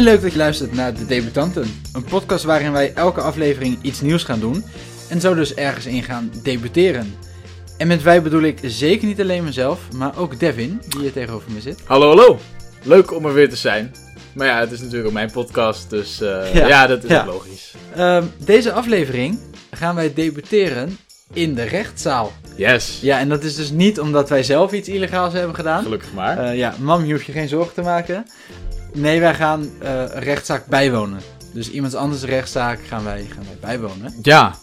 En leuk dat je luistert naar De Debutanten. Een podcast waarin wij elke aflevering iets nieuws gaan doen. En zo dus ergens in gaan debuteren. En met wij bedoel ik zeker niet alleen mezelf, maar ook Devin, die hier tegenover me zit. Hallo, hallo. Leuk om er weer te zijn. Maar ja, het is natuurlijk ook mijn podcast, dus eh, Ja, ja, dat is ja. logisch. Ehm, deze aflevering gaan wij debuteren in de rechtszaal. Yes. Ja, en dat is dus niet omdat wij zelf iets illegaals hebben gedaan. Gelukkig maar. Eh, ja, mam, je hoeft je geen zorgen te maken. Nee, wij gaan een rechtszaak bijwonen. Dus iemands anders rechtszaak gaan wij, gaan wij bijwonen. ja.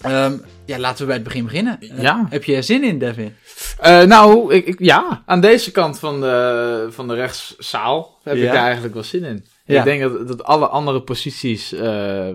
Ehm, ja, laten we bij het begin beginnen. Eh, Ja. Heb je er zin in, Devin? Eh, nou, ik, ik- ja, aan deze kant van de, van de rechtszaal heb Ja. ik daar eigenlijk wel zin in. Ja. Ik denk dat, dat alle andere posities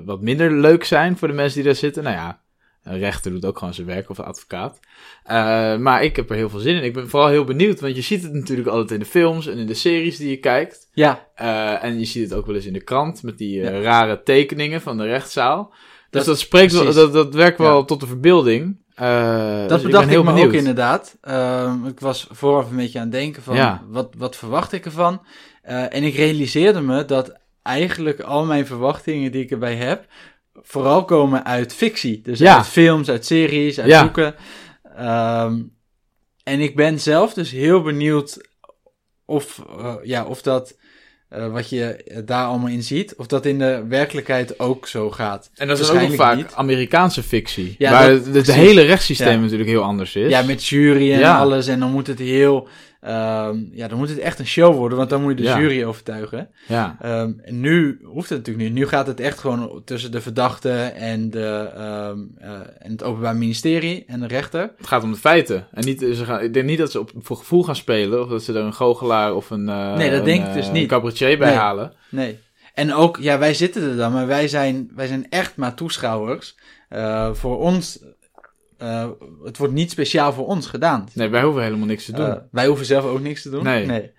wat minder leuk zijn voor de mensen die daar zitten. Nou ja, een rechter doet ook gewoon zijn werk of een advocaat. Eh, maar ik heb er heel veel zin in. Ik ben vooral heel benieuwd, want je ziet het natuurlijk altijd in de films en in de series die je kijkt. Ja, Eh, en je ziet het ook wel eens in de krant met die eh, Ja. rare tekeningen van de rechtszaal. Dus Dat- dat, spreekt wel, dat, dat werkt wel Ja. tot de verbeelding. Dat dus ik bedacht ben heel ik me ook inderdaad. Ehm, ik was vooraf een beetje aan het denken van, Ja. wat, wat verwacht ik ervan? En ik realiseerde me dat eigenlijk al mijn verwachtingen die ik erbij heb, vooral komen uit fictie. Dus uit films, uit series, uit Ja. boeken. Ehm, en ik ben zelf dus heel benieuwd of, eh, ja, of dat... eh, wat je daar allemaal in ziet, of dat in de werkelijkheid ook zo gaat. En dat is ook vaak Amerikaanse fictie. Ja, waar dat- het, hele rechtssysteem Ja. natuurlijk heel anders is. Ja, met jury en Ja. alles. En dan moet het heel. Ehm, ja, dan moet het echt een show worden, want dan moet je de Ja. jury overtuigen. Ja. Ehm, en nu hoeft het natuurlijk niet. Nu gaat het echt gewoon tussen de verdachte en, de, ehm, eh, en het Openbaar Ministerie en de rechter. Het gaat om de feiten. En niet, ze gaan, ik denk niet dat ze op, voor gevoel gaan spelen. Of dat ze er een goochelaar of een, eh Nee, dat een, denk ik eh, dus niet. een cabaretier bij Nee. halen. Nee. En ook, ja, wij zitten er dan, maar wij zijn, wij zijn echt maar toeschouwers. Eh, voor ons, eh, het wordt niet speciaal voor ons gedaan. Nee, wij hoeven helemaal niks te doen. Eh, wij hoeven zelf ook niks te doen. Nee.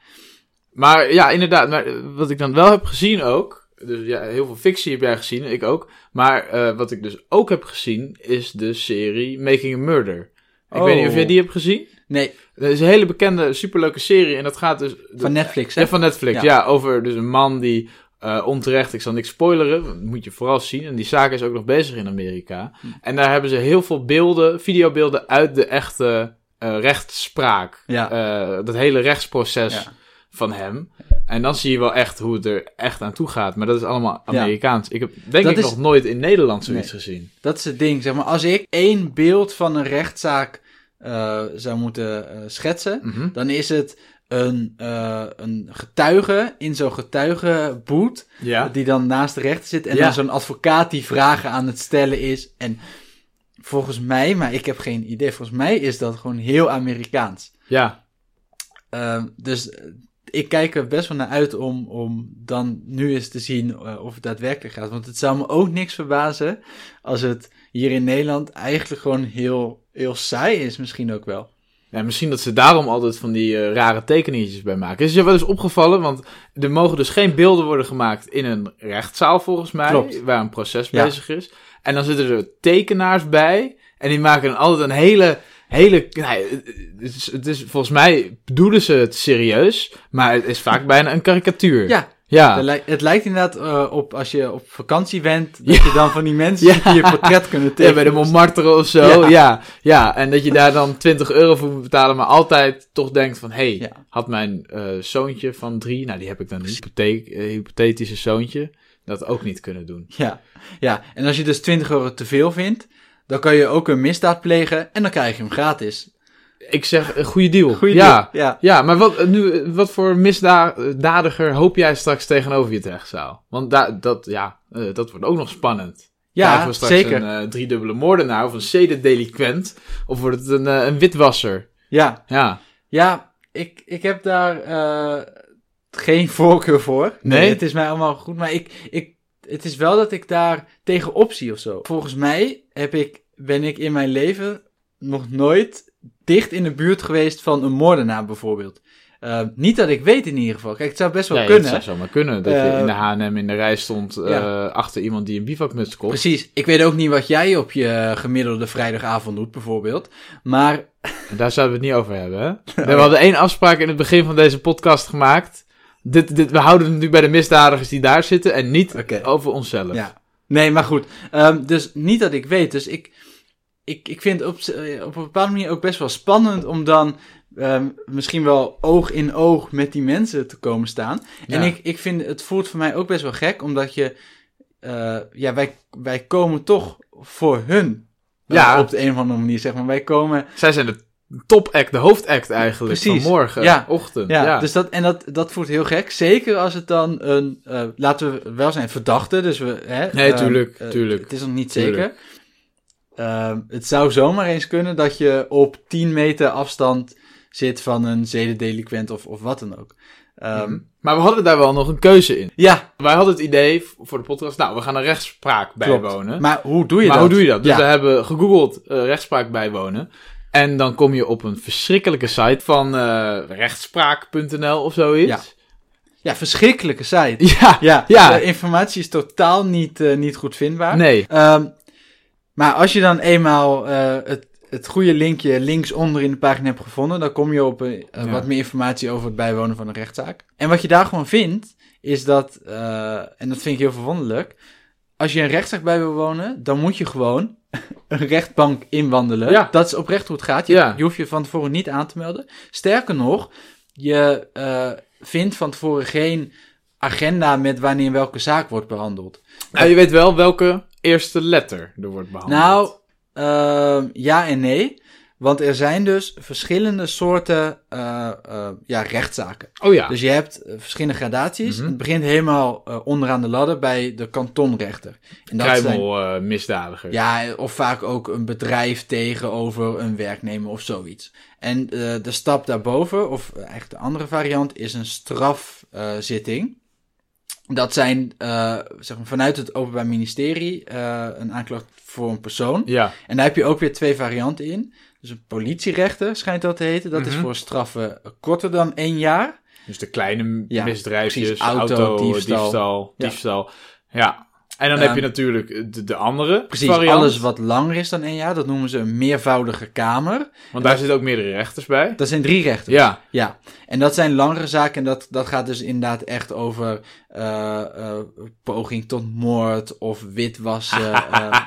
Maar ja, inderdaad. Maar eh, wat ik dan wel heb gezien ook. Dus ja, heel veel fictie heb jij gezien, ik ook. Maar wat ik dus ook heb gezien, is de serie Making a Murder. Ik Oh. weet niet of jij die hebt gezien. Nee, Dat is een hele bekende, superleuke serie. En dat gaat dus... van Netflix, hè? Ja, van Netflix. Ja. Ja, over dus een man die eh, onterecht, ik zal niks spoileren, dat moet je vooral zien. En die zaak is ook nog bezig in Amerika. Hm. En daar hebben ze heel veel beelden, videobeelden uit de echte eh, rechtsspraak. Ja. Eh, dat hele rechtsproces Ja. van hem. En dan zie je wel echt hoe het er echt aan toe gaat. Maar dat is allemaal Ja. Amerikaans. Ik heb denk Dat ik is- nog nooit in Nederland zoiets Nee. gezien. Dat is het ding, zeg maar. Als ik één beeld van een rechtszaak zou moeten schetsen, Mhm. dan is het een, eh, een getuige in zo'n getuigenboet, Ja. die dan naast de rechter zit, en Ja. dan zo'n advocaat die vragen aan het stellen is. En volgens mij, maar ik heb geen idee, volgens mij is dat gewoon heel Amerikaans. Ja. Ehm, dus eh, ik kijk er best wel naar uit om, om dan nu eens te zien eh, of het daadwerkelijk gaat. Want het zou me ook niks verbazen als het hier in Nederland eigenlijk gewoon heel, heel saai is, misschien ook wel. Ja, misschien dat ze daarom altijd van die eh, rare tekeningetjes bij maken. Is je wel eens opgevallen? Want er mogen dus geen beelden worden gemaakt in een rechtszaal, volgens mij. Klopt. Waar een proces Ja. bezig is. En dan zitten er tekenaars bij. En die maken dan altijd een hele... hele nou, het, is, het is, volgens mij bedoelen ze het serieus. Maar het is vaak bijna een karikatuur. Ja, Ja. het, lijkt, het lijkt inderdaad eh, op als je op vakantie bent, dat Ja. je dan van die mensen Ja. die je portret kunnen Ja, tekenen. bij de Montmartre of zo. Ja. Ja. ja, En dat je daar dan 20 euro voor moet betalen, maar altijd toch denkt van... hé, hey, Ja. had mijn eh, zoontje van drie... Nou, die heb ik dan. Hypotheek, eh, hypothetische zoontje. Dat ook niet kunnen doen. Ja, ja, en als je dus 20 euro te veel vindt, dan kan je ook een misdaad plegen en dan krijg je hem gratis. Ik zeg, een goede deal. Goeie ja. deal, ja. Ja, maar wat, eh, nu, eh, wat voor misdadiger hoop jij straks tegenover je rechtszaal? Want daar dat, ja, eh, dat wordt ook nog spannend. Ja, we straks zeker. een eh, driedubbele moordenaar of een zedendelinquent? Of wordt het een, eh, een witwasser? Ja, Ja. Ja, ik, ik heb daar eh, geen voorkeur voor. Nee? Het is mij allemaal goed, maar ik, ik, het is wel dat ik daar tegenop zie of zo. Volgens mij heb ik, ben ik in mijn leven nog nooit dicht in de buurt geweest van een moordenaar bijvoorbeeld. Eh, niet dat ik weet in ieder geval. Kijk, het zou best wel Ja, kunnen. Het zou zomaar kunnen dat je Eh, in de H&M in de rij stond eh, ja. achter iemand die een bivakmuts kocht. Precies. Ik weet ook niet wat jij op je gemiddelde vrijdagavond doet, bijvoorbeeld. Maar daar zouden we het niet over hebben, hè? We hadden één afspraak in het begin van deze podcast gemaakt. dit, dit, we houden het nu bij de misdadigers die daar zitten en niet over onszelf. Ja. Nee, maar goed. Ehm, dus niet dat ik weet. Dus ik, ik, ik vind het op, z- op een bepaalde manier ook best wel spannend om dan ehm, misschien wel oog in oog met die mensen te komen staan. En ik, ik vind het voelt voor mij ook best wel gek, omdat je, eh, ja, wij, wij komen toch voor hun. eh, Ja. op de een of andere manier, zeg maar. Wij komen, Zij zijn de topact, de hoofdact eigenlijk Precies. van morgen, Ja. ochtend. ja, Ja, dus dat, en dat, dat voelt heel gek. Zeker als het dan een, eh, laten we wel zijn, verdachte. Dus we, hè, Nee, ehm, tuurlijk, eh, tuurlijk. Het is nog niet Tuurlijk. zeker. Ehm, het zou zomaar eens kunnen dat je op 10 meter afstand zit van een zedendeliquent of, of wat dan ook. Ehm, Mhm. Maar we hadden daar wel nog een keuze in. Ja, Wij hadden het idee voor de podcast, nou, we gaan een rechtspraak bijwonen. maar hoe doe je maar dat? hoe doe je dat? Dus Ja. we hebben gegoogeld eh, rechtspraak bijwonen. En dan kom je op een verschrikkelijke site van eh, rechtspraak.nl of zoiets. Ja. Ja, verschrikkelijke site. Ja, Ja, Ja. de informatie is totaal niet, eh, niet goed vindbaar. nee. Ehm, maar als je dan eenmaal eh, het, het goede linkje linksonder in de pagina hebt gevonden, dan kom je op eh, eh, Ja. wat meer informatie over het bijwonen van een rechtszaak. En wat je daar gewoon vindt, is dat, en dat vind ik heel verwonderlijk, als je een rechtszaak bij wil wonen, dan moet je gewoon een rechtbank inwandelen. Ja. Dat is oprecht hoe het gaat. Je, Ja. je hoeft je van tevoren niet aan te melden. Sterker nog, je vindt van tevoren geen agenda met wanneer welke zaak wordt behandeld. Nou, je weet wel welke eerste letter er wordt behandeld. Nou, ehm, ja en nee. Want er zijn dus verschillende soorten eh, eh, ja, rechtszaken. oh ja. Dus je hebt eh, verschillende gradaties. Mhm. Het begint helemaal onderaan de ladder bij de kantonrechter. En dat zijn, Kruimel eh, misdadiger. ja, of vaak ook een bedrijf tegenover een werknemer of zoiets. En de stap daarboven, of eigenlijk de andere variant, is een strafzitting. Dat zijn eh, zeg maar, vanuit het Openbaar Ministerie eh, een aanklacht voor een persoon. Ja. En daar heb je ook weer twee varianten in. Dus een politierechter schijnt dat te heten. Dat is Mhm. voor straffen korter dan één jaar. Dus de kleine Ja, misdrijfjes, precies. auto, Auto, diefstal, diefstal. diefstal. Ja. Ja. En dan Ehm, heb je natuurlijk de, de andere Precies, variant. alles wat langer is dan één jaar, dat noemen ze een meervoudige kamer. Want daar zitten ook meerdere rechters bij. Dat zijn drie rechters. Ja. Ja, en dat zijn langere zaken en dat, dat gaat dus inderdaad echt over eh, eh, poging tot moord of witwassen. eh,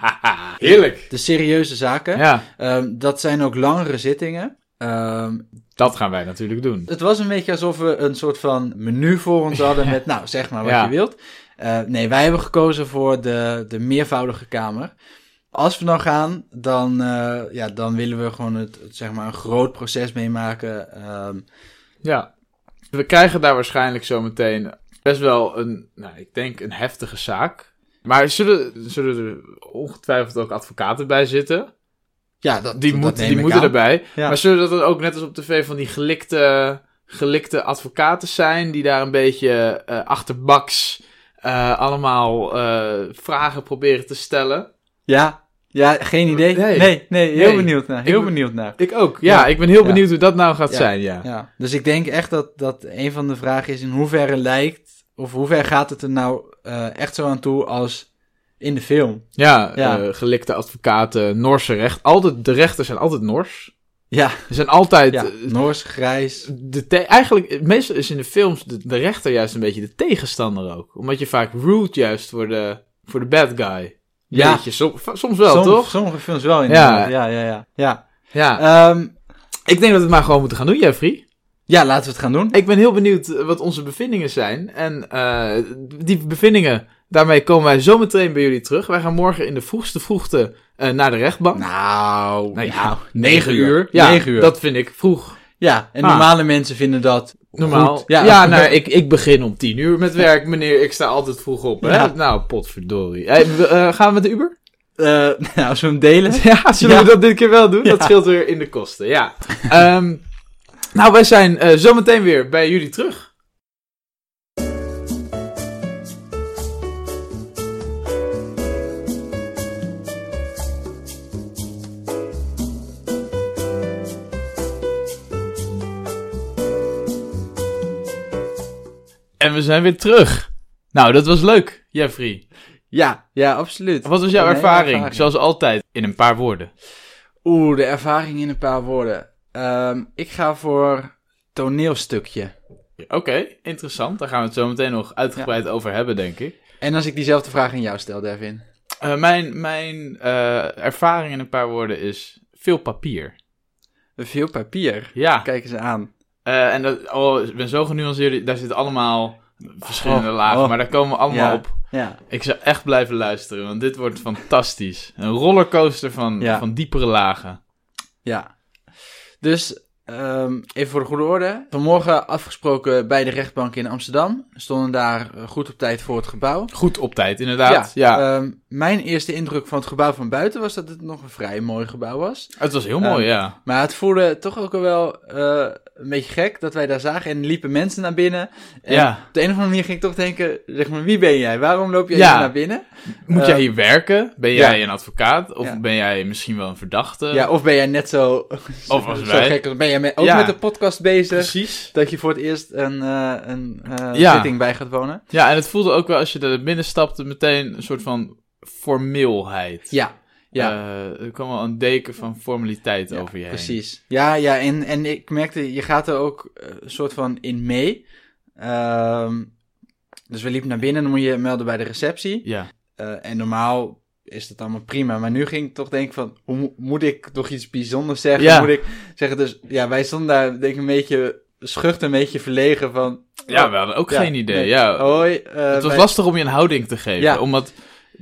Heerlijk. de serieuze zaken. Ja, Ehm, dat zijn ook langere zittingen. Ehm, dat gaan wij natuurlijk doen. het was een beetje alsof we een soort van menu voor ons hadden met, nou, zeg maar wat Ja. je wilt. Eh, nee, wij hebben gekozen voor de, de meervoudige kamer. Als we dan gaan, dan, eh, ja, dan willen we gewoon het, het, zeg maar een groot proces meemaken. Ehm, Ja. We krijgen daar waarschijnlijk zometeen best wel een, nou, ik denk een heftige zaak. Maar zullen, zullen er ongetwijfeld ook advocaten bij zitten? ja, dat, Die, dat neem die moeten aan. erbij. Ja. Maar zullen dat dan ook net als op tv van die gelikte, gelikte advocaten zijn... die daar een beetje eh achterbaks eh, allemaal eh, vragen proberen te stellen? Ja, ja, geen idee. Nee. Nee, nee, heel Nee. benieuwd naar. Heel Ik- benieuwd naar. Ik ook. Ja, Ja. ik ben heel Ja. benieuwd hoe dat nou gaat Ja. zijn, ja. Ja, dus ik denk echt dat, dat een van de vragen is in hoeverre lijkt, of hoe ver gaat het er nou eh, echt zo aan toe als in de film? Ja, Ja. eh, gelikte advocaten, Noorse recht. Altijd, de rechters zijn altijd Nors. Ja, Ze zijn altijd... ja eh, Noors, grijs. de te- eigenlijk, meestal is in de films de, de rechter juist een beetje de tegenstander ook. Omdat je vaak root juist voor de, voor de bad guy. Ja. Beetje, som- soms wel, toch? Sommige films wel inderdaad. Ja, ja, ja. Ja, Ja. Ehm, ik denk dat we het maar gewoon moeten gaan doen, Jeffrey. ja laten we het gaan doen. Ik ben heel benieuwd eh, wat onze bevindingen zijn. En eh, die bevindingen, daarmee komen wij zo meteen bij jullie terug. Wij gaan morgen in de vroegste vroegte eh, naar de rechtbank. Nou, Nou nou, negen uur. Ja, Negen uur. dat vind ik vroeg. Ja, en Ah. normale mensen vinden dat Normaal. goed. Ja, nou, ik, ik begin om tien uur met werk, meneer. Ik sta altijd vroeg op. Hè? Ja. Nou, potverdorie. Hey, eh, gaan we met de Uber? Eh, nou, als we hem delen. Ja, zullen Ja. we dat dit keer wel doen? Dat Ja. scheelt weer in de kosten, ja. Ehm, nou, wij zijn zometeen weer bij jullie terug. En we zijn weer terug. Nou, dat was leuk, Jeffrey. Ja, ja, absoluut. Wat was jouw ervaring. Zoals altijd, in een paar woorden. Oeh, de ervaring in een paar woorden. Ehm, ik ga voor toneelstukje. Oké, interessant. Daar gaan we het zo meteen nog uitgebreid over hebben, denk ik. En als ik diezelfde vraag aan jou stel, Devin. Eh, mijn mijn eh, ervaring in een paar woorden is veel papier. Veel papier. Ja, Kijk eens aan. Eh, en dat, oh, ik ben zo genuanceerd. Daar zitten allemaal verschillende Oh, lagen, oh. maar daar komen we allemaal Ja. op. Ja. Ik zou echt blijven luisteren, want dit wordt fantastisch. Een rollercoaster van, Ja. van diepere lagen. Ja. Dus, ehm, even voor de goede orde. Vanmorgen afgesproken bij de rechtbank in Amsterdam. We stonden daar eh, goed op tijd voor het gebouw. Goed op tijd, inderdaad. Ja, ehm, mijn eerste indruk van het gebouw van buiten was dat het nog een vrij mooi gebouw was. het was heel mooi, ehm, ja. Maar het voelde toch ook wel eh, een beetje gek dat wij daar zagen en liepen mensen naar binnen. En Ja. op de een of andere manier ging ik toch denken, zeg maar, wie ben jij? Waarom loop jij Ja. hier naar binnen? Moet eh, jij hier werken? Ben ja. jij een advocaat? Of ben jij misschien wel een verdachte? Ja, of ben jij net zo, Of als zo wij. gek? Ben jij met, ook met de podcast bezig? precies. Dat je voor het eerst een, eh, een eh, zitting bij gaat wonen? Ja, en het voelde ook wel als je er binnen stapte meteen een soort van formeelheid. Ja, ja. Eh, er kwam wel een deken van formaliteit Ja, over je heen. Precies. Ja, ja en, en ik merkte, je gaat er ook eh, een soort van in mee. Ehm, dus we liepen naar binnen, dan moet je melden bij de receptie. Ja. Eh, en normaal is dat allemaal prima. Maar nu ging ik toch denken van, hoe mo- moet ik toch iets bijzonders zeggen? Ja. Moet ik zeggen, dus ja, wij stonden daar denk ik een beetje schuchter, een beetje verlegen van... Ja, we hadden ook geen idee. nee. Ja. Hoi. het was wij- lastig om je een houding te geven. Ja. Omdat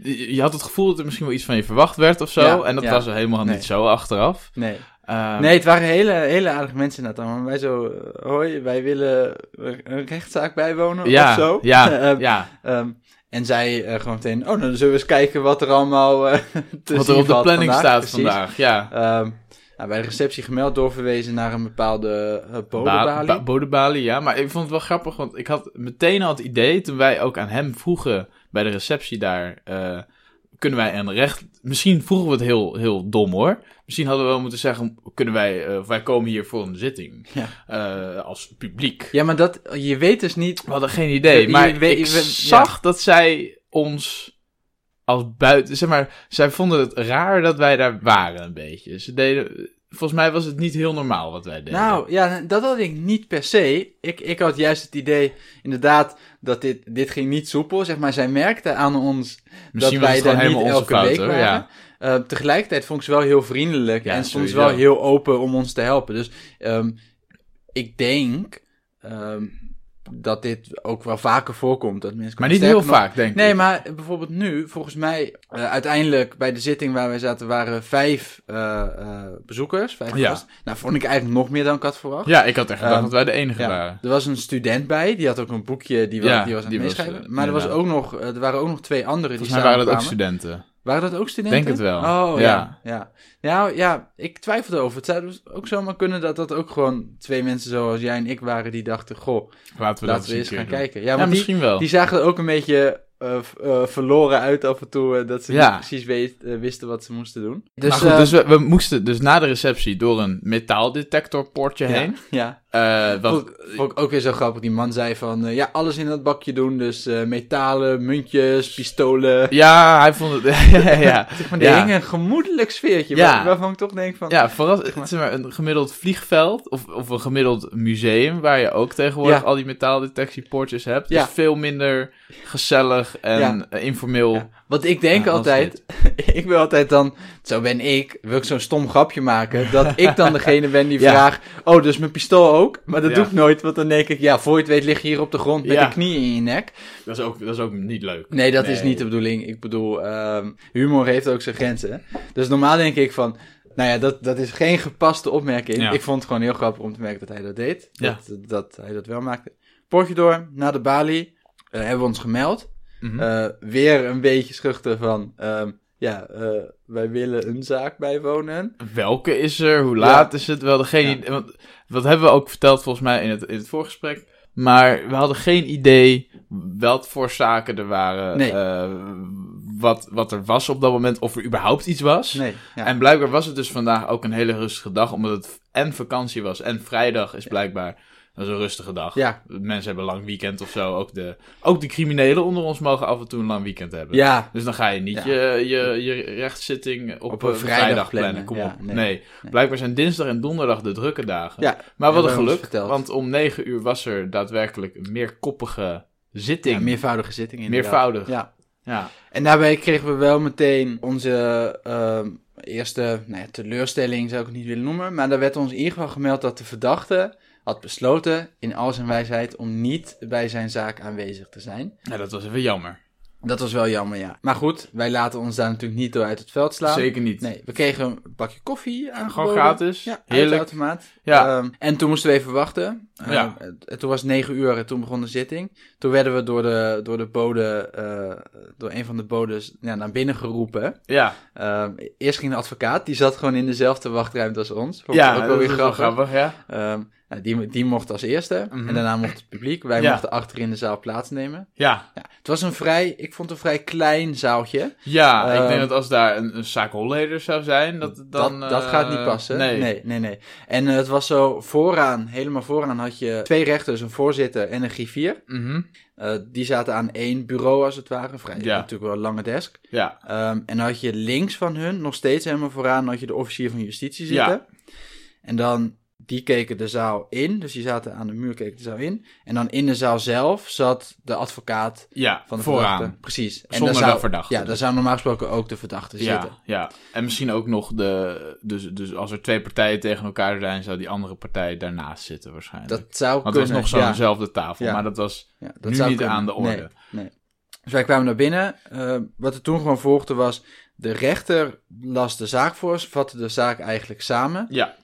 je had het gevoel dat er misschien wel iets van je verwacht werd of zo. Ja, en dat ja. was er helemaal Nee. niet zo achteraf. Nee. Ehm, Nee, het waren hele, hele aardige mensen inderdaad. Wij zo, eh, hoi, wij willen een rechtszaak bijwonen ja, of zo. Ja, Ehm, ja. ehm, en zij eh, gewoon meteen, oh, nou, dan zullen we eens kijken wat er allemaal te Wat er op de planning vandaag. staat Precies. vandaag. Ja. Nou, bij de receptie gemeld, doorverwezen naar een bepaalde uh, Ba- bodebalie. ba- Bodebalie, ja. Maar ik vond het wel grappig, want ik had meteen al het idee, toen wij ook aan hem vroegen bij de receptie daar, eh, kunnen wij een recht... Misschien vroegen we het heel, heel dom hoor. Misschien hadden we wel moeten zeggen, kunnen wij, eh, wij komen hier voor een zitting. Ja. Eh, als publiek. ja, maar dat, je weet dus niet... We hadden geen idee, Je- maar je weet- ik je- ja. zag dat zij ons als buiten... Zeg maar, zij vonden het raar dat wij daar waren een beetje. Ze deden... Volgens mij was het niet heel normaal wat wij deden. Nou, ja, dat had ik niet per se. Ik, ik had juist het idee, inderdaad, dat dit, dit ging niet soepel. Zeg maar, zij merkte aan ons Misschien dat wij daar niet elke fout, week hoor, waren. ja. Eh, tegelijkertijd vond ik ze wel heel vriendelijk Ja, en stond ze sowieso. wel heel open om ons te helpen. Dus ehm, ik denk ehm, dat dit ook wel vaker voorkomt. Dat mensen Maar niet heel nog- vaak, denk Nee, ik. maar bijvoorbeeld nu, volgens mij, eh, uiteindelijk bij de zitting waar wij zaten, waren vijf eh, eh, bezoekers. Vijf Ja. gasten. Nou, vond ik eigenlijk nog meer dan ik had verwacht. Ja, ik had echt gedacht Ehm, dat wij de enige Ja, waren. er was een student bij, die had ook een boekje, die, Ja, die was aan die het meeschrijven. maar er, was ook nog, er waren ook nog twee anderen die Volgens mij waren dat ook studenten. Waren dat ook studenten? Denk het wel. Oh, Ja. ja. Ja, ja. ja ik twijfelde over. Het zou ook zomaar kunnen dat dat ook gewoon twee mensen zoals jij en ik waren die dachten, goh, Laten we laten dat we eens eens een gaan doen. kijken. Ja, die, misschien wel. die zagen er ook een beetje eh, eh, verloren uit af en toe, eh, dat ze Ja. niet precies weet, wisten wat ze moesten doen. Dus, maar goed, dus we, we moesten dus na de receptie door een metaaldetectorpoortje ja, heen. ja. Eh, wat, Vond, vond ik ook weer zo grappig. Die man zei van, eh, ja, alles in dat bakje doen. Dus eh, metalen, muntjes, pistolen. ja, hij vond het... ja, ja, Zeg maar, ja. hing een gemoedelijk sfeertje. Ja. waar- waarvan ik toch denk van... Ja, vooral maar. zeg maar, een gemiddeld vliegveld of, of een gemiddeld museum waar je ook tegenwoordig al die metaaldetectiepoortjes hebt. Ja. is veel minder gezellig en informeel. Want ik denk Ja, als altijd, ik wil altijd dan, zo ben ik, wil ik zo'n stom grapje maken, dat ik dan degene ben die Ja. vraagt, oh, dus mijn pistool ook? Maar dat Ja. doe ik nooit, want dan denk ik, ja, voor je het weet lig je hier op de grond met de knieën in je nek. Dat, is ook, dat is ook niet leuk. Nee, dat is niet de bedoeling. Ik bedoel, ehm, humor heeft ook zijn grenzen. Dus normaal denk ik van, nou ja, dat, dat is geen gepaste opmerking. Ik vond het gewoon heel grappig om te merken dat hij dat deed. Dat, dat hij dat wel maakte. Poortje door, naar de balie, eh, hebben we ons gemeld. Mhm. Eh, weer een beetje schuchter van, ehm, ja, eh, wij willen een zaak bijwonen. Welke is er? Hoe laat Ja. is het? We hadden geen Ja. idee. Want, wat hebben we ook verteld volgens mij in het, in het voorgesprek. Maar we hadden geen idee wat voor zaken er waren. Nee. eh, wat, wat er was op dat moment. Of er überhaupt iets was. Nee, ja. En blijkbaar was het dus vandaag ook een hele rustige dag. Omdat het en vakantie was en vrijdag is blijkbaar Dat is een rustige dag. Ja. Mensen hebben een lang weekend of zo. Ook de, ook de criminelen onder ons mogen af en toe een lang weekend hebben. Ja, Dus dan ga je niet Ja. je, je, je rechtszitting op, Op een een vrijdag, vrijdag plannen. plannen. Kom op. Nee. nee. Blijkbaar zijn dinsdag en donderdag de drukke dagen. ja. Maar wat een geluk, want om negen uur was er daarbij een meerkoppige zitting. ja meervoudige zitting inderdaad. Meervoudig. Ja. Ja. En daarbij kregen we wel meteen onze ehm, eerste nou ja, teleurstelling, zou ik het niet willen noemen. Maar daar werd ons in ieder geval gemeld dat de verdachte had besloten in al zijn wijsheid om niet bij zijn zaak aanwezig te zijn. ja, dat was even jammer. Dat was wel jammer, ja. Maar goed, wij laten ons daar natuurlijk niet door uit het veld slaan. Zeker niet. Nee, we kregen een bakje koffie aangeboden. Gewoon gratis. Ja, uit de Heerlijk. automaat. Ja. Ehm, en toen moesten we even wachten. Ehm, Ja. het- toen was het negen uur en toen begon de zitting. Toen werden we door de, door de bode, eh, door een van de bodes ja, naar binnen geroepen. Ja, Ehm, eerst ging de advocaat, die zat gewoon in dezelfde wachtruimte als ons. Vond ja ook wel dat weer grappig. grappig, ja. Nou, die, die mocht als eerste Mhm. en daarna mocht het publiek. Wij Ja. mochten achter in de zaal plaatsnemen. Ja, Ja, het was een vrij, ik vond het een vrij klein zaaltje. ja ik Ehm, denk dat als daar een, een zaak holleder zou zijn, dat dan... dat, dat eh, gaat niet passen. Nee. nee, nee. nee. En eh, het was zo vooraan, helemaal vooraan had je twee rechters, een voorzitter en een griffier. Mhm. Eh, die zaten aan één bureau als het ware, vrij Ja. natuurlijk wel een lange desk. Ja, Ehm, en dan had je links van hun, nog steeds helemaal vooraan, had je de officier van justitie zitten. Ja. En dan, die keken de zaal in, dus die zaten aan de muur, keken de zaal in. En dan in de zaal zelf zat de advocaat ja van de vooraan. verdachte. Precies. En Zonder zou, de verdachte. Ja, daar zou normaal gesproken ook de verdachte zitten. Ja, ja, en misschien ook nog de... Dus, dus als er twee partijen tegen elkaar zijn, zou die andere partij daarnaast zitten waarschijnlijk. Dat zou Want het was nog ja. zo'nzelfde tafel, Ja. maar dat was dat nu zou niet kunnen. aan de orde. Nee, nee. Dus wij kwamen naar binnen. Eh, wat er toen gewoon volgde was... De rechter las de zaak voor, vatte de zaak eigenlijk samen. Ja,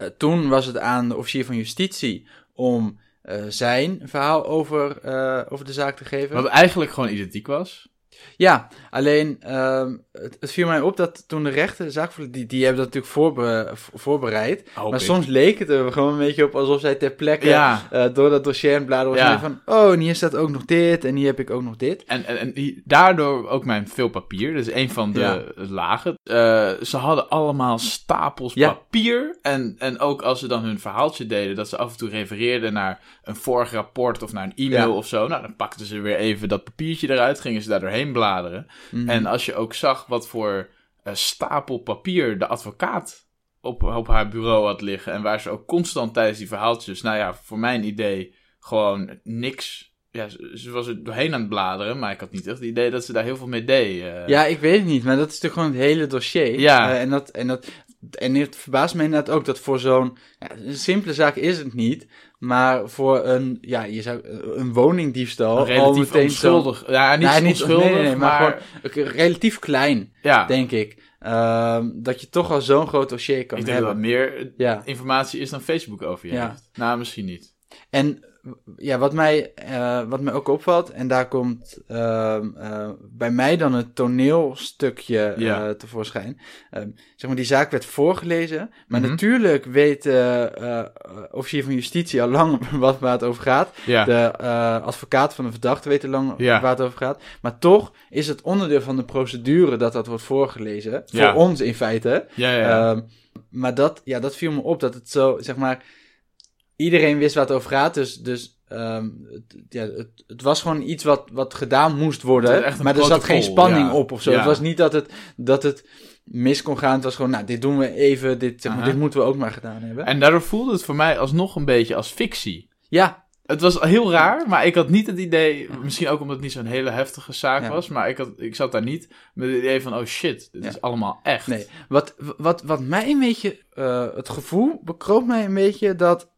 Eh, toen was het aan de officier van justitie om eh, zijn verhaal over, eh, over de zaak te geven. wat eigenlijk gewoon identiek was. Ja, alleen ehm, het, het viel mij op dat toen de rechter de zaak die, die hebben dat natuurlijk voorbe- voorbereid. Hoop maar ik. soms leek het er gewoon een beetje op alsof zij ter plekke Ja. eh, door dat dossier het bladeren. Ja. En van, oh, en hier staat ook nog dit en hier heb ik ook nog dit. En, en, en daardoor ook mijn veel papier. Dus een van de Ja. lagen. Eh, ze hadden allemaal stapels papier. En, en ook als ze dan hun verhaaltje deden, dat ze af en toe refereerden naar een vorig rapport of naar een e-mail Ja. of zo. Nou, dan pakten ze weer even dat papiertje eruit, gingen ze daar doorheen bladeren. Mhm. En als je ook zag wat voor eh, stapel papier de advocaat op, op haar bureau had liggen. En waar ze ook constant tijdens die verhaaltjes, nou ja, voor mijn idee, gewoon niks. Ja, ze, was er doorheen aan het bladeren, maar ik had niet echt het idee dat ze daar heel veel mee deed. eh. Ja, ik weet het niet, maar dat is natuurlijk gewoon het hele dossier. Ja. Eh, en, dat, en, dat, en het verbaast me inderdaad ook dat voor zo'n... Ja, een simpele zaak is het niet, maar voor een, ja, je zou, een woningdiefstal al meteen zo... onschuldig. Ja, niet Nee, niet- onschuldig, nee, nee, nee, maar, maar, gewoon relatief klein, ja, denk ik. Ehm, dat je toch al zo'n groot dossier kan ik denk dat hebben. wat meer Ja. informatie is dan Facebook over je Ja. heeft. Nou, misschien niet. En ja, wat mij, eh, wat mij ook opvalt, en daar komt ehm, eh, bij mij dan het toneelstukje eh, Ja. tevoorschijn. Ehm, zeg maar, die zaak werd voorgelezen, maar Mhm. natuurlijk weet de officier van justitie al lang wat, waar het over gaat. Ja, De advocaat van de verdachte weet al lang Ja. waar het over gaat. Maar toch is het onderdeel van de procedure dat dat wordt voorgelezen. Voor ons in feite. ja, ja. ja. Ehm, maar dat, ja, dat viel me op, dat het zo, zeg maar, iedereen wist het over gaat, dus, dus ehm, het, ja, het, het was gewoon iets wat, wat gedaan moest worden, maar er zat geen spanning ja. op of zo. Ja. Het was niet dat het, dat het mis kon gaan, het was gewoon, nou, dit doen we even, dit, zeg maar, Aha. dit moeten we ook maar gedaan hebben. En daardoor voelde het voor mij alsnog een beetje als fictie. ja, Het was heel raar, maar ik had niet het idee, misschien ook omdat het niet zo'n hele heftige zaak was, maar ik, had, ik zat daar niet met het idee van, oh shit, dit is allemaal echt. nee. Wat, wat, wat mij een beetje, eh, het gevoel bekroop mij een beetje dat,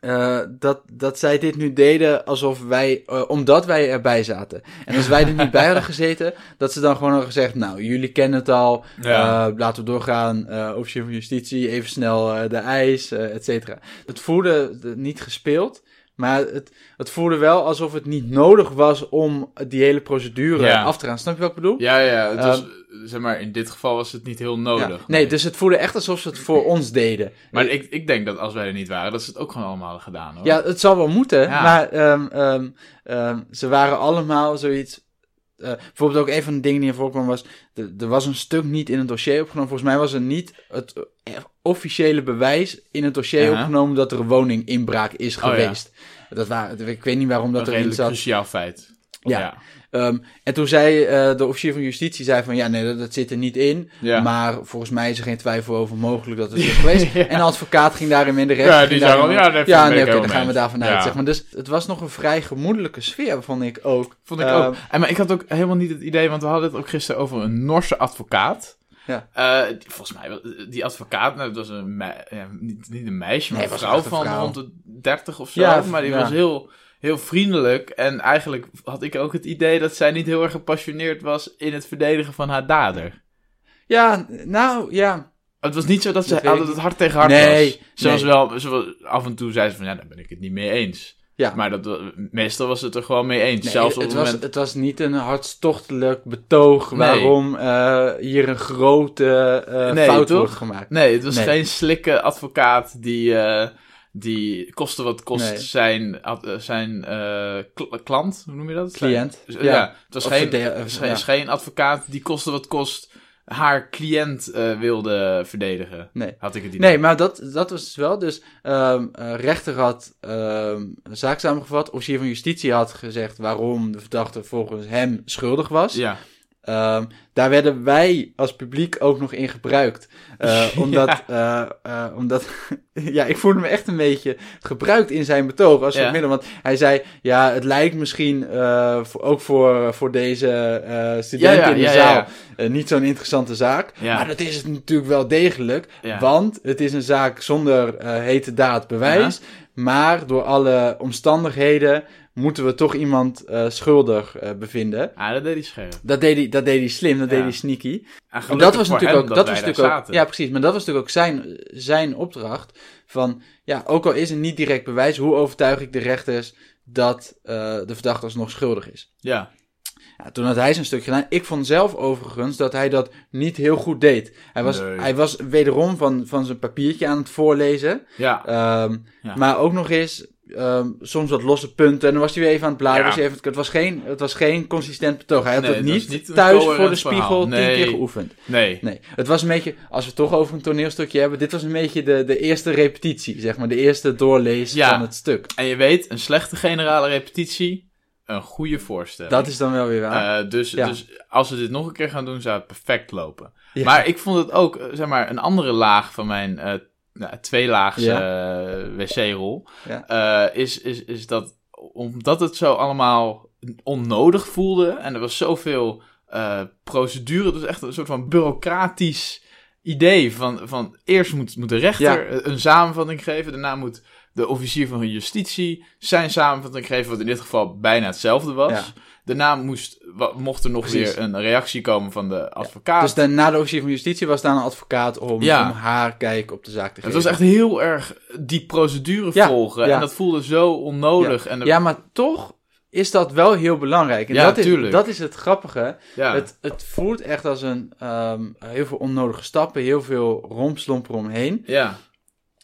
eh, dat, dat zij dit nu deden alsof wij, eh, omdat wij erbij zaten. En als wij er niet bij hadden gezeten, dat ze dan gewoon hadden gezegd, nou, jullie kennen het al, Ja. eh, laten we doorgaan, officier van justitie, even snel de eh et cetera. Het voelde niet gespeeld, maar het, het voelde wel alsof het niet nodig was om die hele procedure Ja. af te gaan. Snap je wat ik bedoel? Ja, ja, het was, zeg maar, in dit geval was het niet heel nodig. Ja. Nee, dus het voelde echt alsof ze het voor ons deden. Maar ik, ik denk dat als wij er niet waren, dat ze het ook gewoon allemaal hadden gedaan, hoor. Ja, het zal wel moeten, Ja. maar ehm, ehm, ehm, ze waren allemaal zoiets... eh, bijvoorbeeld ook een van de dingen die er voorkwam was... Er, er was een stuk niet in het dossier opgenomen. Volgens mij was er niet het officiële bewijs in het dossier opgenomen... dat er een woninginbraak is Oh, ja. geweest. Dat waren, ik weet niet waarom dat een erin zat. cruciaal feit. Ja. Ehm, en toen zei eh, de officier van justitie zei van ja, nee, dat, dat zit er niet in. Ja. Maar volgens mij is er geen twijfel over mogelijk dat het is geweest. Ja. En de advocaat ging daarin in de recht. Ja, die zei wel, ja, daar ja nee, oké, dan gaan we mee daarvan eens. uit. Ja. Zeg maar. Dus het was nog een vrij gemoedelijke sfeer, vond ik ook. Vond ik Ehm, ook. En, maar ik had ook helemaal niet het idee, want we hadden het ook gisteren over een Norse advocaat. Ja. Eh, volgens mij, was- die advocaat, nou, dat was een ja, niet, niet een meisje, maar Nee, een vrouw van rond de 30 of zo. Ja, maar die was heel, heel vriendelijk. En eigenlijk had ik ook het idee dat zij niet heel erg gepassioneerd was in het verdedigen van haar dader. Ja, nou ja. Het was niet zo dat ze Dat altijd het hart tegen hart Nee, was. Ze was nee. wel, ze was, af en toe zei ze van, ja, daar ben ik het niet mee eens. Ja. Maar dat, meestal was het er gewoon mee eens. Nee, Zelfs op het, het was, moment... het was niet een hartstochtelijk betoog Nee. waarom eh, hier een grote Nee, fout toch? wordt gemaakt. Nee, het was geen slikke advocaat die, eh, die koste wat kost Nee. zijn, eh, zijn eh, kl- klant, hoe noem je dat? Cliënt. Ja, Ja. het was Of geen, geen, ja. is geen advocaat die koste wat kost haar cliënt eh, wilde verdedigen. Nee. Had ik het idee. Nee, maar dat, dat was wel. Dus eh, rechter had een zaak samengevat. Officier van justitie had gezegd waarom de verdachte volgens hem schuldig was. Ja, Ehm, daar werden wij als publiek ook nog in gebruikt. Eh, omdat, eh, eh, omdat ja, ik voelde me echt een beetje gebruikt in zijn betoog als Ja. middel. Want hij zei, ja, het lijkt misschien voor, ook voor, voor deze studenten Ja, ja, in de zaal niet zo'n interessante zaak. Maar dat is het natuurlijk wel degelijk. Want het is een zaak zonder hete daad bewijs. Maar door alle omstandigheden moeten we toch iemand eh, schuldig eh, bevinden. ah, dat deed hij scherp. Dat deed hij, dat deed hij slim, dat Ja. deed hij sneaky. En dat was natuurlijk ook, dat was natuurlijk ook, ja precies, maar dat was natuurlijk ook zijn, zijn opdracht. Van, ja, ook al is er niet direct bewijs, hoe overtuig ik de rechters dat eh, de verdachte alsnog schuldig is? Ja, Ja, toen had hij zijn stuk gedaan. Ik vond zelf overigens dat hij dat niet heel goed deed. Hij was, Nee. hij was wederom van, van zijn papiertje aan het voorlezen. ja. Ehm, Ja. Maar ook nog eens ehm, soms wat losse punten. En dan was hij weer even aan het bladeren. Ja. Was hij even, het, was geen, het was geen consistent betoog. Hij had Nee, het niet, thuis voor de spiegel verhaal. tien Nee. keer geoefend. nee. Nee, het was een beetje, als we het toch over een toneelstukje hebben, dit was een beetje de, de eerste repetitie, zeg maar. De eerste doorlezen Ja. van het stuk. En je weet, een slechte generale repetitie, een goede voorstelling. Dat is dan wel weer waar. Eh, dus, Ja. dus als we dit nog een keer gaan doen, zou het perfect lopen. Ja. Maar ik vond het ook, eh, zeg maar, een andere laag van mijn eh nou, tweelaagse eh, wc-rol. Ja. eh, is, is, is dat, omdat het zo allemaal onnodig voelde en er was zoveel eh procedure, het was echt een soort van bureaucratisch idee van, van eerst moet, moet de rechter Ja. een samenvatting geven, daarna moet de officier van justitie zijn samenvatting geven, wat in dit geval bijna hetzelfde was. Ja. Daarna moest, mocht er nog Precies. weer een reactie komen van de advocaat. Dus dan, na de officier van justitie was daar een advocaat om, Ja. om haar kijk op de zaak te het geven. was echt heel erg die procedure Ja, volgen. En dat voelde zo onnodig. En Ja, maar toch is dat wel heel belangrijk. En Ja, dat, is, dat is het grappige. ja. Het, het voelt echt als een ehm, heel veel onnodige stappen, heel veel rompslomp eromheen. ja.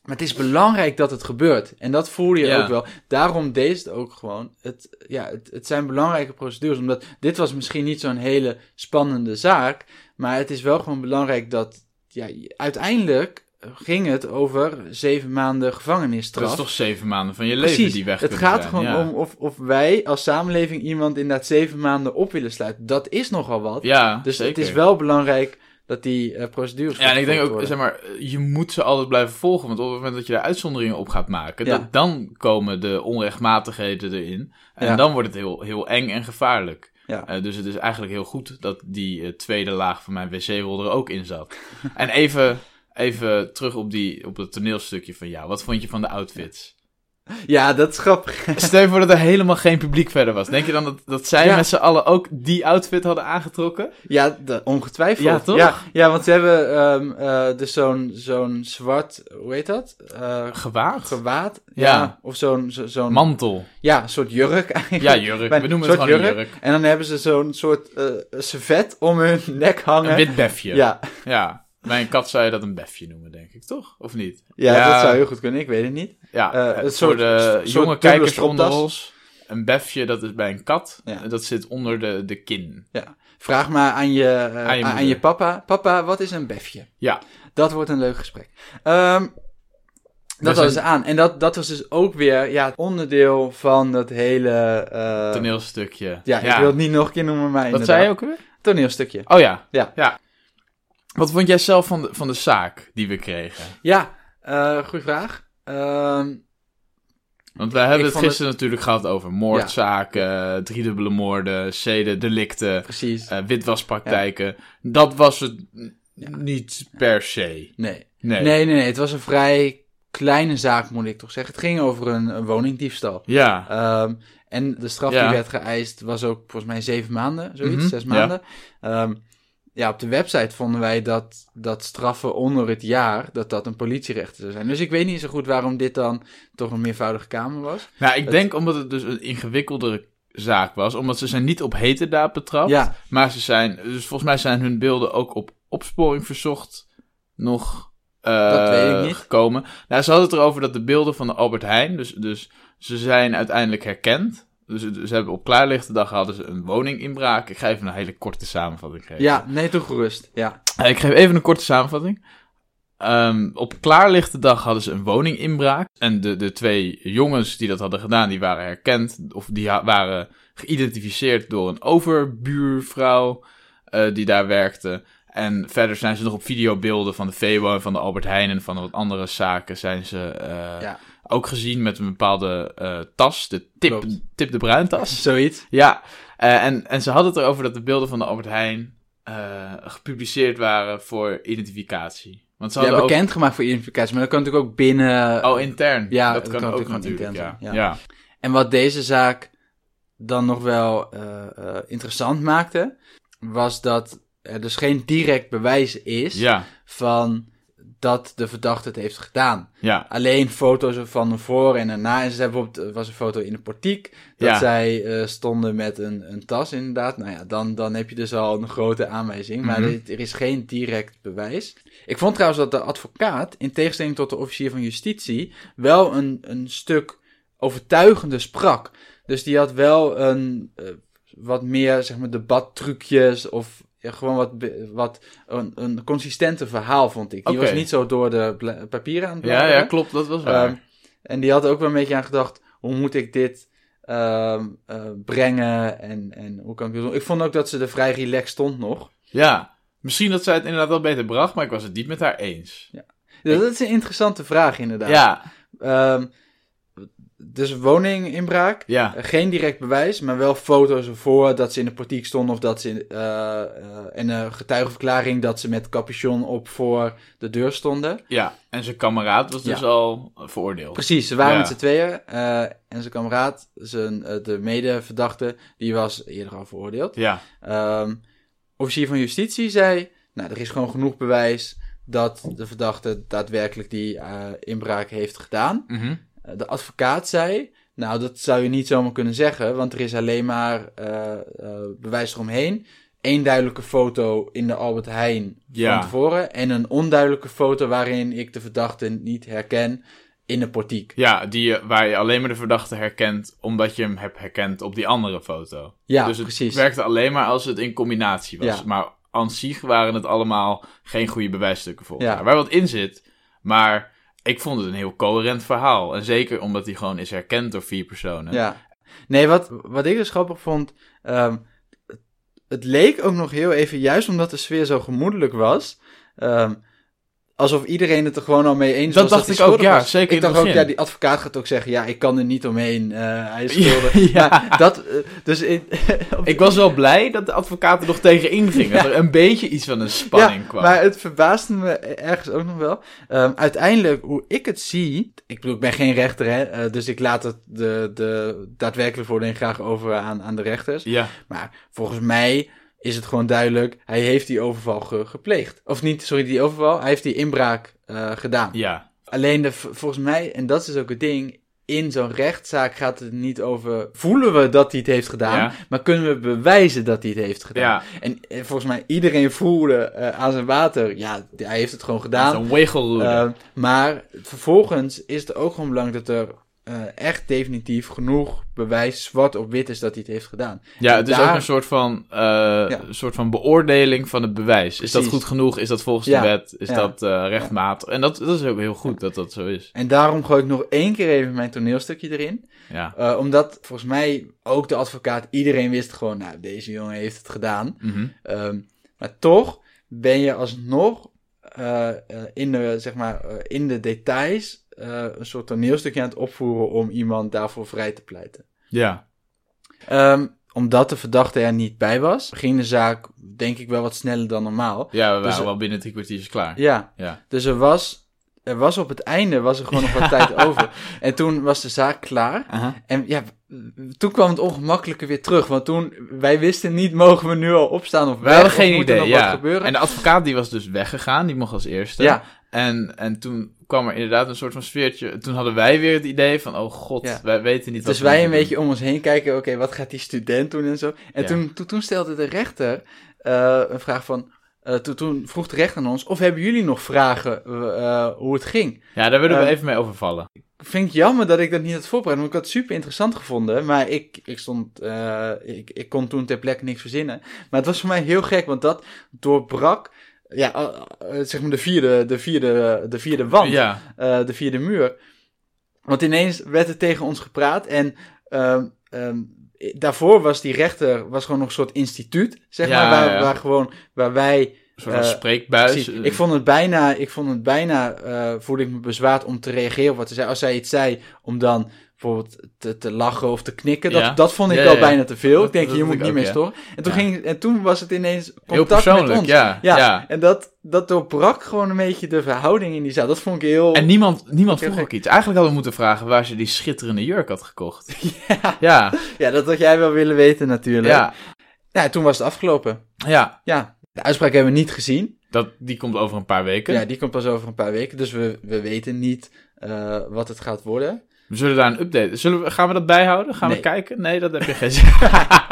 Maar het is belangrijk dat het gebeurt. En dat voelde je Ja. ook wel. Daarom deed het ook gewoon. Het, ja, het, het zijn belangrijke procedures. Omdat dit was misschien niet zo'n hele spannende zaak. Maar het is wel gewoon belangrijk dat. Ja, uiteindelijk ging het over zeven maanden gevangenisstraf. Dat is toch zeven maanden van je leven die weg het gaat zijn, gewoon ja. om of, of wij als samenleving iemand inderdaad zeven maanden op willen sluiten. Dat is nogal wat. Ja, dus zeker. het is wel belangrijk dat die eh, procedures. Ja, en ik denk ook, worden. zeg maar, je moet ze altijd blijven volgen. Want op het moment dat je daar uitzonderingen op gaat maken, Ja. dat, dan komen de onrechtmatigheden erin. En Ja. dan wordt het heel, heel eng en gevaarlijk. Ja. Eh, dus het is eigenlijk heel goed dat die eh, tweede laag van mijn wc-rol er ook in zat. en even, even terug op, die, op het toneelstukje van jou. Wat vond je van de outfits? Ja, dat is grappig. Stel je voor dat er helemaal geen publiek verder was. Denk je dan dat, dat zij Ja. met z'n allen ook die outfit hadden aangetrokken? Ja, de- ongetwijfeld. Ja, toch? Ja, ja, want ze hebben ehm, eh, dus zo'n zo'n zwart, hoe heet dat? Eh, Gewaad? gewaad. Ja. Ja. Of zo'n zo, zo'n Mantel. ja, een soort jurk eigenlijk. Ja, jurk. We noemen het gewoon jurk. En dan hebben ze zo'n soort eh servet om hun nek hangen. Een wit befje. Ja, Ja. Mijn kat zou je dat een befje noemen, denk ik, toch? Of niet? ja, Ja. dat zou heel goed kunnen. Ik weet het niet. Ja, Eh, voor soort- de soort jonge kijkers onder ons. een befje, dat is bij een kat. Ja. Dat zit onder de, de kin. Vraag maar aan je, eh, Aan je aan, je papa. Papa, wat is een befje? Ja. Dat wordt een leuk gesprek. Ehm, dat was aan. En dat, dat was dus ook weer ja, het onderdeel van dat hele... eh, Toneelstukje. ja, ik wil het niet nog een keer noemen, maar Wat zei je ook weer? Toneelstukje. Oh ja. Ja. ja. Wat vond jij zelf van de, van de zaak die we kregen? Ja, eh goede vraag. Ehm, Want wij hebben het gisteren natuurlijk gehad over moordzaken, driedubbele moorden, zedendelicten, precies. eh witwaspraktijken. Dat was het Ja. niet per se. nee. Nee. Nee, nee, nee. Het was een vrij kleine zaak, moet ik toch zeggen. Het ging over een, een woningdiefstal. Ja. Ehm, en de straf die werd geëist was ook volgens mij zeven maanden, zoiets, Mhm, zes maanden. Ehm, ja, op de website vonden wij dat, dat straffen onder het jaar, dat dat een politierechter zou zijn. Dus ik weet niet zo goed waarom dit dan toch een meervoudige kamer was. Nou, ik Het- denk omdat het dus een ingewikkeldere zaak was. Omdat ze zijn niet op heterdaad betrapt. Ja, Maar ze zijn, dus volgens mij zijn hun beelden ook op opsporing verzocht nog eh, Dat weet ik niet. gekomen. Nou, ze hadden het erover dat de beelden van de Albert Heijn, dus, dus ze zijn uiteindelijk herkend. Dus ze hebben op klaarlichte dag hadden ze een woninginbraak. Ik ga even een hele korte samenvatting geven. ja, nee, toch gerust. Ja, Eh, Ik geef even een korte samenvatting. Ehm, op klaarlichte dag hadden ze een woninginbraak. En de, de twee jongens die dat hadden gedaan, die waren herkend. Of die waren geïdentificeerd door een overbuurvrouw eh, die daar werkte. En verder zijn ze nog op videobeelden van de Febo en van de Albert Heijn en van wat andere zaken zijn ze eh, Ja. Ook gezien met een bepaalde eh, tas, de tip, Klopt. tip de Bruin tas. zoiets. Ja, eh, en, en ze hadden het erover dat de beelden van de Albert Heijn eh, gepubliceerd waren voor identificatie. Want ze Ja, hadden bekendgemaakt voor identificatie, maar dat kan natuurlijk ook binnen... Oh, intern. Ja, dat, dat kan, kan ook natuurlijk ja. intern Ja. zijn, En wat deze zaak dan nog wel interessant maakte, was dat er dus geen direct bewijs is Ja, van dat de verdachte het heeft gedaan. ja, Alleen foto's van een voor en een na. En ze hebben bijvoorbeeld, was een foto in de portiek, dat Ja. zij eh, stonden met een, een tas inderdaad. Nou ja, dan, dan heb je dus al een grote aanwijzing. Maar Mhm. er, er is geen direct bewijs. Ik vond trouwens dat de advocaat, in tegenstelling tot de officier van justitie, wel een, een stuk overtuigender sprak. Dus die had wel een eh, wat meer, zeg maar, debattrucjes of gewoon wat, wat een, een consistenter verhaal, vond ik. Die was niet zo door de papieren aan het ja, bladeren. ja, klopt, dat was waar. Ehm, en die had ook wel een beetje aan gedacht, hoe moet ik dit ehm, eh, brengen en, en hoe kan ik doen? Ik vond ook dat ze er vrij relaxed stond nog. ja, misschien dat zij het inderdaad wel beter bracht, maar ik was het niet met haar eens. Dus dat is een interessante vraag inderdaad. Ja, Ehm, dus woninginbraak, ja, Eh, geen direct bewijs, maar wel foto's ervoor dat ze in de portiek stonden of dat ze in, eh, eh, en een getuigenverklaring dat ze met capuchon op voor de deur stonden. ja. En zijn kameraad was dus Ja. al veroordeeld. Precies, ze waren Ja. met z'n tweeën eh, en zijn kameraad, zijn, eh, de medeverdachte, die was eerder al veroordeeld. Ja, Ehm officier van justitie zei, nou er is gewoon genoeg bewijs dat de verdachte daadwerkelijk die eh, inbraak heeft gedaan. mhm. Eh, de advocaat zei, nou dat zou je niet zomaar kunnen zeggen, want er is alleen maar eh, eh, bewijs eromheen. Eén duidelijke foto in de Albert Heijn Ja. van tevoren en een onduidelijke foto waarin ik de verdachte niet herken in de portiek. ja die, waar je alleen maar de verdachte herkent omdat je hem hebt herkend op die andere foto. Ja, dus het precies. werkte alleen maar als het in combinatie was. Ja. Maar aan zich waren het allemaal geen goede bewijsstukken voor Ja. Waar wat in zit, maar ik vond het een heel coherent verhaal. En zeker omdat hij gewoon is herkend door vier personen. Ja. Nee, wat, wat ik dus grappig vond. ehm, het, leek ook nog heel even, juist omdat de sfeer zo gemoedelijk was. ehm, alsof iedereen het er gewoon al mee eens Dat was. dacht hij ik ook, ja, was. zeker Ik dacht ook, ja, die advocaat gaat ook zeggen: ja, ik kan er niet omheen. eh, hij is Ja, schuldig. ja. Maar dat, eh, dus in, Ik was wel blij dat de advocaat er nog tegenin ging. Dat er een beetje iets van een spanning ja, kwam. Maar het verbaasde me ergens ook nog wel. Ehm, uiteindelijk, hoe ik het zie. Ik bedoel, ik ben geen rechter, hè, eh, dus ik laat het de, de daadwerkelijke voordelen graag over aan, aan de rechters. Ja, Maar volgens mij is het gewoon duidelijk, hij heeft die overval ge- gepleegd. Of niet, sorry, die overval, hij heeft die inbraak eh, gedaan. ja, Alleen de, volgens mij, en dat is ook het ding, in zo'n rechtszaak gaat het niet over, voelen we dat hij het heeft gedaan, Ja. maar kunnen we bewijzen dat hij het heeft gedaan. ja. En volgens mij, iedereen voelde eh, aan zijn water, ja, hij heeft het gewoon gedaan. Zo'n wiggle Eh, maar vervolgens is het ook gewoon belangrijk dat er eh, echt definitief genoeg bewijs zwart op wit is dat hij het heeft gedaan. Ja, het is ook een soort van, een soort van beoordeling van het bewijs. Is dat goed genoeg? Is dat volgens Ja, de wet? Is ja. dat eh, rechtmatig? En dat, dat is ook heel goed dat dat zo is. En daarom gooi ik nog één keer even mijn toneelstukje erin. Ja. Omdat volgens mij ook de advocaat, iedereen wist gewoon, nou, deze jongen heeft het gedaan. Ehm, maar toch ben je alsnog in, de, zeg maar, in de details eh, een soort toneelstukje aan het opvoeren om iemand daarvoor vrij te pleiten. Ja. Ehm, omdat de verdachte er niet bij was, ging de zaak denk ik wel wat sneller dan normaal. Ja, we Dus, waren eh, wel binnen drie kwartiers klaar. Ja, Ja. dus er was, er was op het einde was er gewoon nog wat tijd over. En toen was de zaak klaar. En ja, toen kwam het ongemakkelijke weer terug. Want toen, wij wisten niet, mogen we nu al opstaan of We weg, hadden of geen idee, wat ja. gebeuren? En de advocaat die was dus weggegaan, die mocht als eerste. ja, En, en toen kwam er inderdaad een soort van sfeertje. Toen hadden wij weer het idee van, oh god, Ja. wij weten niet wat dus wij een beetje om ons heen kijken, oké, wat gaat die student doen en zo. En Ja. toen, toen, toen stelde de rechter eh, een vraag van, eh, toen, toen vroeg de rechter aan ons, of hebben jullie nog vragen eh, hoe het ging? Ja, daar willen we even mee overvallen. vind ik jammer dat ik dat niet had voorbereid, want ik had het super interessant gevonden. Maar ik, ik stond, ik, ik kon toen ter plekke niks verzinnen. Maar het was voor mij heel gek, want dat doorbrak, ja, eh, eh, zeg maar de vierde, de vierde, de vierde wand, Ja, eh, de vierde muur. Want ineens werd er tegen ons gepraat en ehm, ehm, daarvoor was die rechter, was gewoon nog een soort instituut, zeg Ja, maar, waar, ja. waar gewoon, waar wij een eh, spreekbuis. Ik vond het bijna, ik vond het bijna, voelde ik me bezwaard om te reageren op wat ze zei. Als zij iets zei, om dan bijvoorbeeld te, te lachen of te knikken, dat, Ja. dat vond ik Ja, al ja, ja. bijna te veel. Dat- ik denk, je moet ik niet meer storen. En toen, ging, en toen was het ineens Heel contact met persoonlijk, ons. ja, Ja, en dat, dat doorbrak gewoon een beetje de verhouding in die zaal. Dat vond ik heel... En niemand, niemand vroeg ook iets. Eigenlijk hadden we moeten vragen waar ze die schitterende jurk had gekocht. ja, Ja, ja, dat had jij wel willen weten natuurlijk. ja, toen was het afgelopen. ja. Ja, de uitspraak hebben we niet gezien. Dat, die komt over een paar weken. Ja, die komt pas over een paar weken. Dus we, we weten niet eh, wat het gaat worden. We zullen daar een update. Zullen we, gaan we dat bijhouden? Gaan Nee. we kijken? Nee, dat heb je geen zin.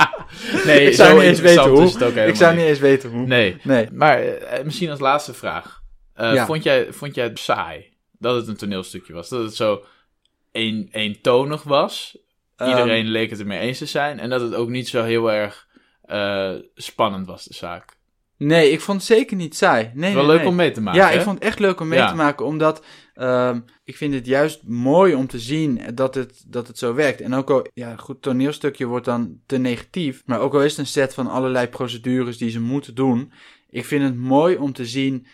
nee, ik zou zo niet eens weten hoe. Ik zou niet niet. eens weten hoe. Nee. Nee. Maar eh, misschien als laatste vraag. Eh, Ja. vond, jij, vond jij het saai dat het een toneelstukje was? Dat het zo een, eentonig was? Iedereen Ehm, leek het ermee eens te zijn. En dat het ook niet zo heel erg eh, spannend was, de zaak. Nee, ik vond het zeker niet saai. Nee, wel nee, leuk nee. om mee te maken. Ja, hè? ik vond het echt leuk om mee Ja. te maken, omdat ehm, ik vind het juist mooi om te zien dat het, dat het zo werkt. En ook al, ja, goed, toneelstukje wordt dan te negatief, maar ook al is het een set van allerlei procedures die ze moeten doen, ik vind het mooi om te zien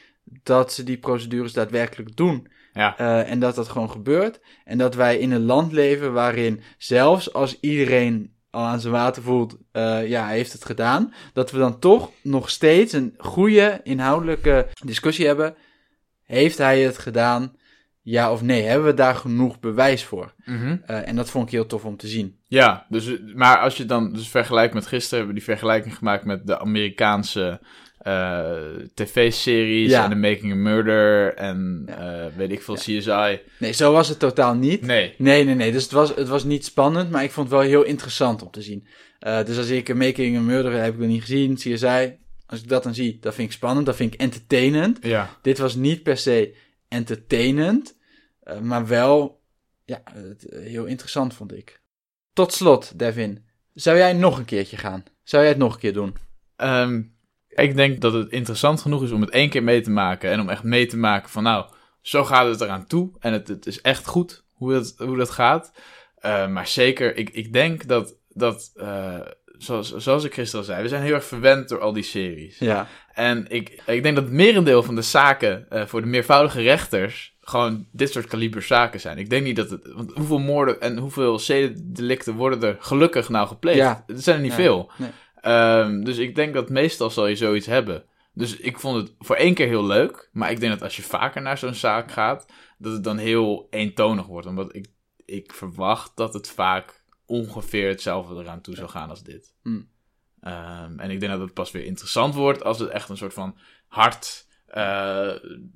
dat ze die procedures daadwerkelijk doen. Ja. Eh, en dat dat gewoon gebeurt. En dat wij in een land leven waarin zelfs als iedereen al aan zijn water voelt, eh, ja, hij heeft het gedaan. Dat we dan toch nog steeds een goede inhoudelijke discussie hebben. Heeft hij het gedaan? Ja of nee? Hebben we daar genoeg bewijs voor? Mhm. Eh, en dat vond ik heel tof om te zien. Ja, dus, maar als je dan dus vergelijkt met gisteren, hebben we die vergelijking gemaakt met de Amerikaanse eh, tv-series Ja. en The Making a Murder en Ja. eh, weet ik veel, CSI. Nee, zo was het totaal niet. Nee. Nee, nee, nee. Dus het was, het was niet spannend, maar ik vond het wel heel interessant om te zien. Eh, dus als ik een Making a Murder heb ik nog niet gezien, CSI. Als ik dat dan zie, dat vind ik spannend, dat vind ik entertainend. Ja. Dit was niet per se entertainend, maar wel ja, heel interessant vond ik. Tot slot, Devin. Zou jij nog een keertje gaan? Zou jij het nog een keer doen? Ehm, ik denk dat het interessant genoeg is om het één keer mee te maken. En om echt mee te maken van, nou, zo gaat het eraan toe. En het, het is echt goed hoe dat, hoe dat gaat. Eh, maar zeker, ik, ik denk dat, dat eh, zoals, zoals ik gisteren al zei, we zijn heel erg verwend door al die series. Ja. En ik, ik denk dat het merendeel van de zaken eh, voor de meervoudige rechters gewoon dit soort kaliber zaken zijn. Ik denk niet dat het... Want hoeveel moorden en hoeveel zedendelicten worden er gelukkig nou gepleegd? Ja. Het zijn er niet veel. Nee. Ehm, dus ik denk dat meestal zal je zoiets hebben. Dus ik vond het voor één keer heel leuk. Maar ik denk dat als je vaker naar zo'n zaak gaat, dat het dan heel eentonig wordt. Omdat ik, ik verwacht dat het vaak ongeveer hetzelfde eraan toe zou gaan als dit. Hmm. Ehm, en ik denk dat het pas weer interessant wordt als het echt een soort van hard, eh,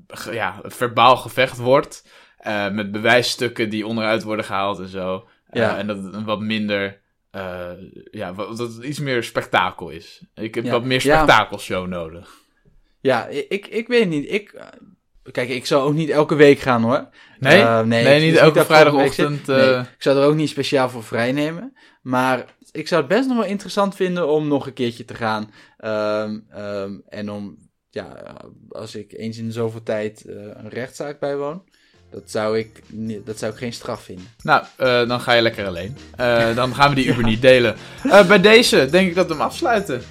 ge- ja, verbaal gevecht wordt. eh, met bewijsstukken die onderuit worden gehaald en zo. Eh, Ja. en dat het een wat minder, eh, ja, wat, dat het iets meer spektakel is. Ik heb Ja. wat meer spektakelshow nodig. Ja, ik, ik weet niet. Ik, Kijk, ik zou ook niet elke week gaan hoor. Nee? Eh, nee, is niet elke volgende week vrijdagochtend. Nee, eh, ik zou er ook niet speciaal voor vrij nemen. Maar ik zou het best nog wel interessant vinden om nog een keertje te gaan. Ehm, ehm, en om, ja, als ik eens in zoveel tijd eh, een rechtszaak bijwoon. Dat zou, ik, dat zou ik geen straf vinden. Nou, eh, dan ga je lekker alleen. Eh, dan gaan we die Uber niet delen. Eh, bij deze denk ik dat we hem afsluiten.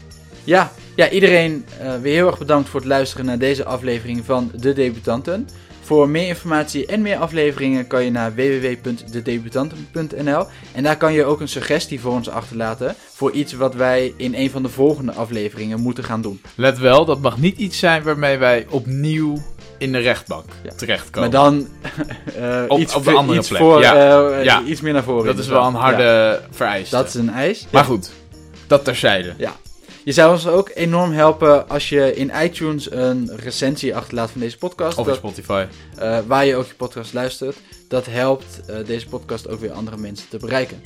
Ja, ja iedereen weer heel erg bedankt voor het luisteren naar deze aflevering van De Debutanten. Voor meer informatie en meer afleveringen kan je naar www.dedebutanten.nl en daar kan je ook een suggestie voor ons achterlaten voor iets wat wij in een van de volgende afleveringen moeten gaan doen. Let wel, dat mag niet iets zijn waarmee wij opnieuw in de rechtbank Ja. terechtkomen. Maar dan eh, Op- iets, op de andere iets, plek, voor, ja. eh, Ja. iets meer naar voren. dat is wel een harde Ja, vereiste. dat is een eis. Maar goed, dat terzijde. Je zou ons ook enorm helpen als je in iTunes een recensie achterlaat van deze podcast. Of Dat- Spotify. eh, waar je ook je podcast luistert. Dat helpt deze podcast ook weer andere mensen te bereiken.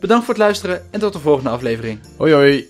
Bedankt voor het luisteren en tot de volgende aflevering. Hoi hoi.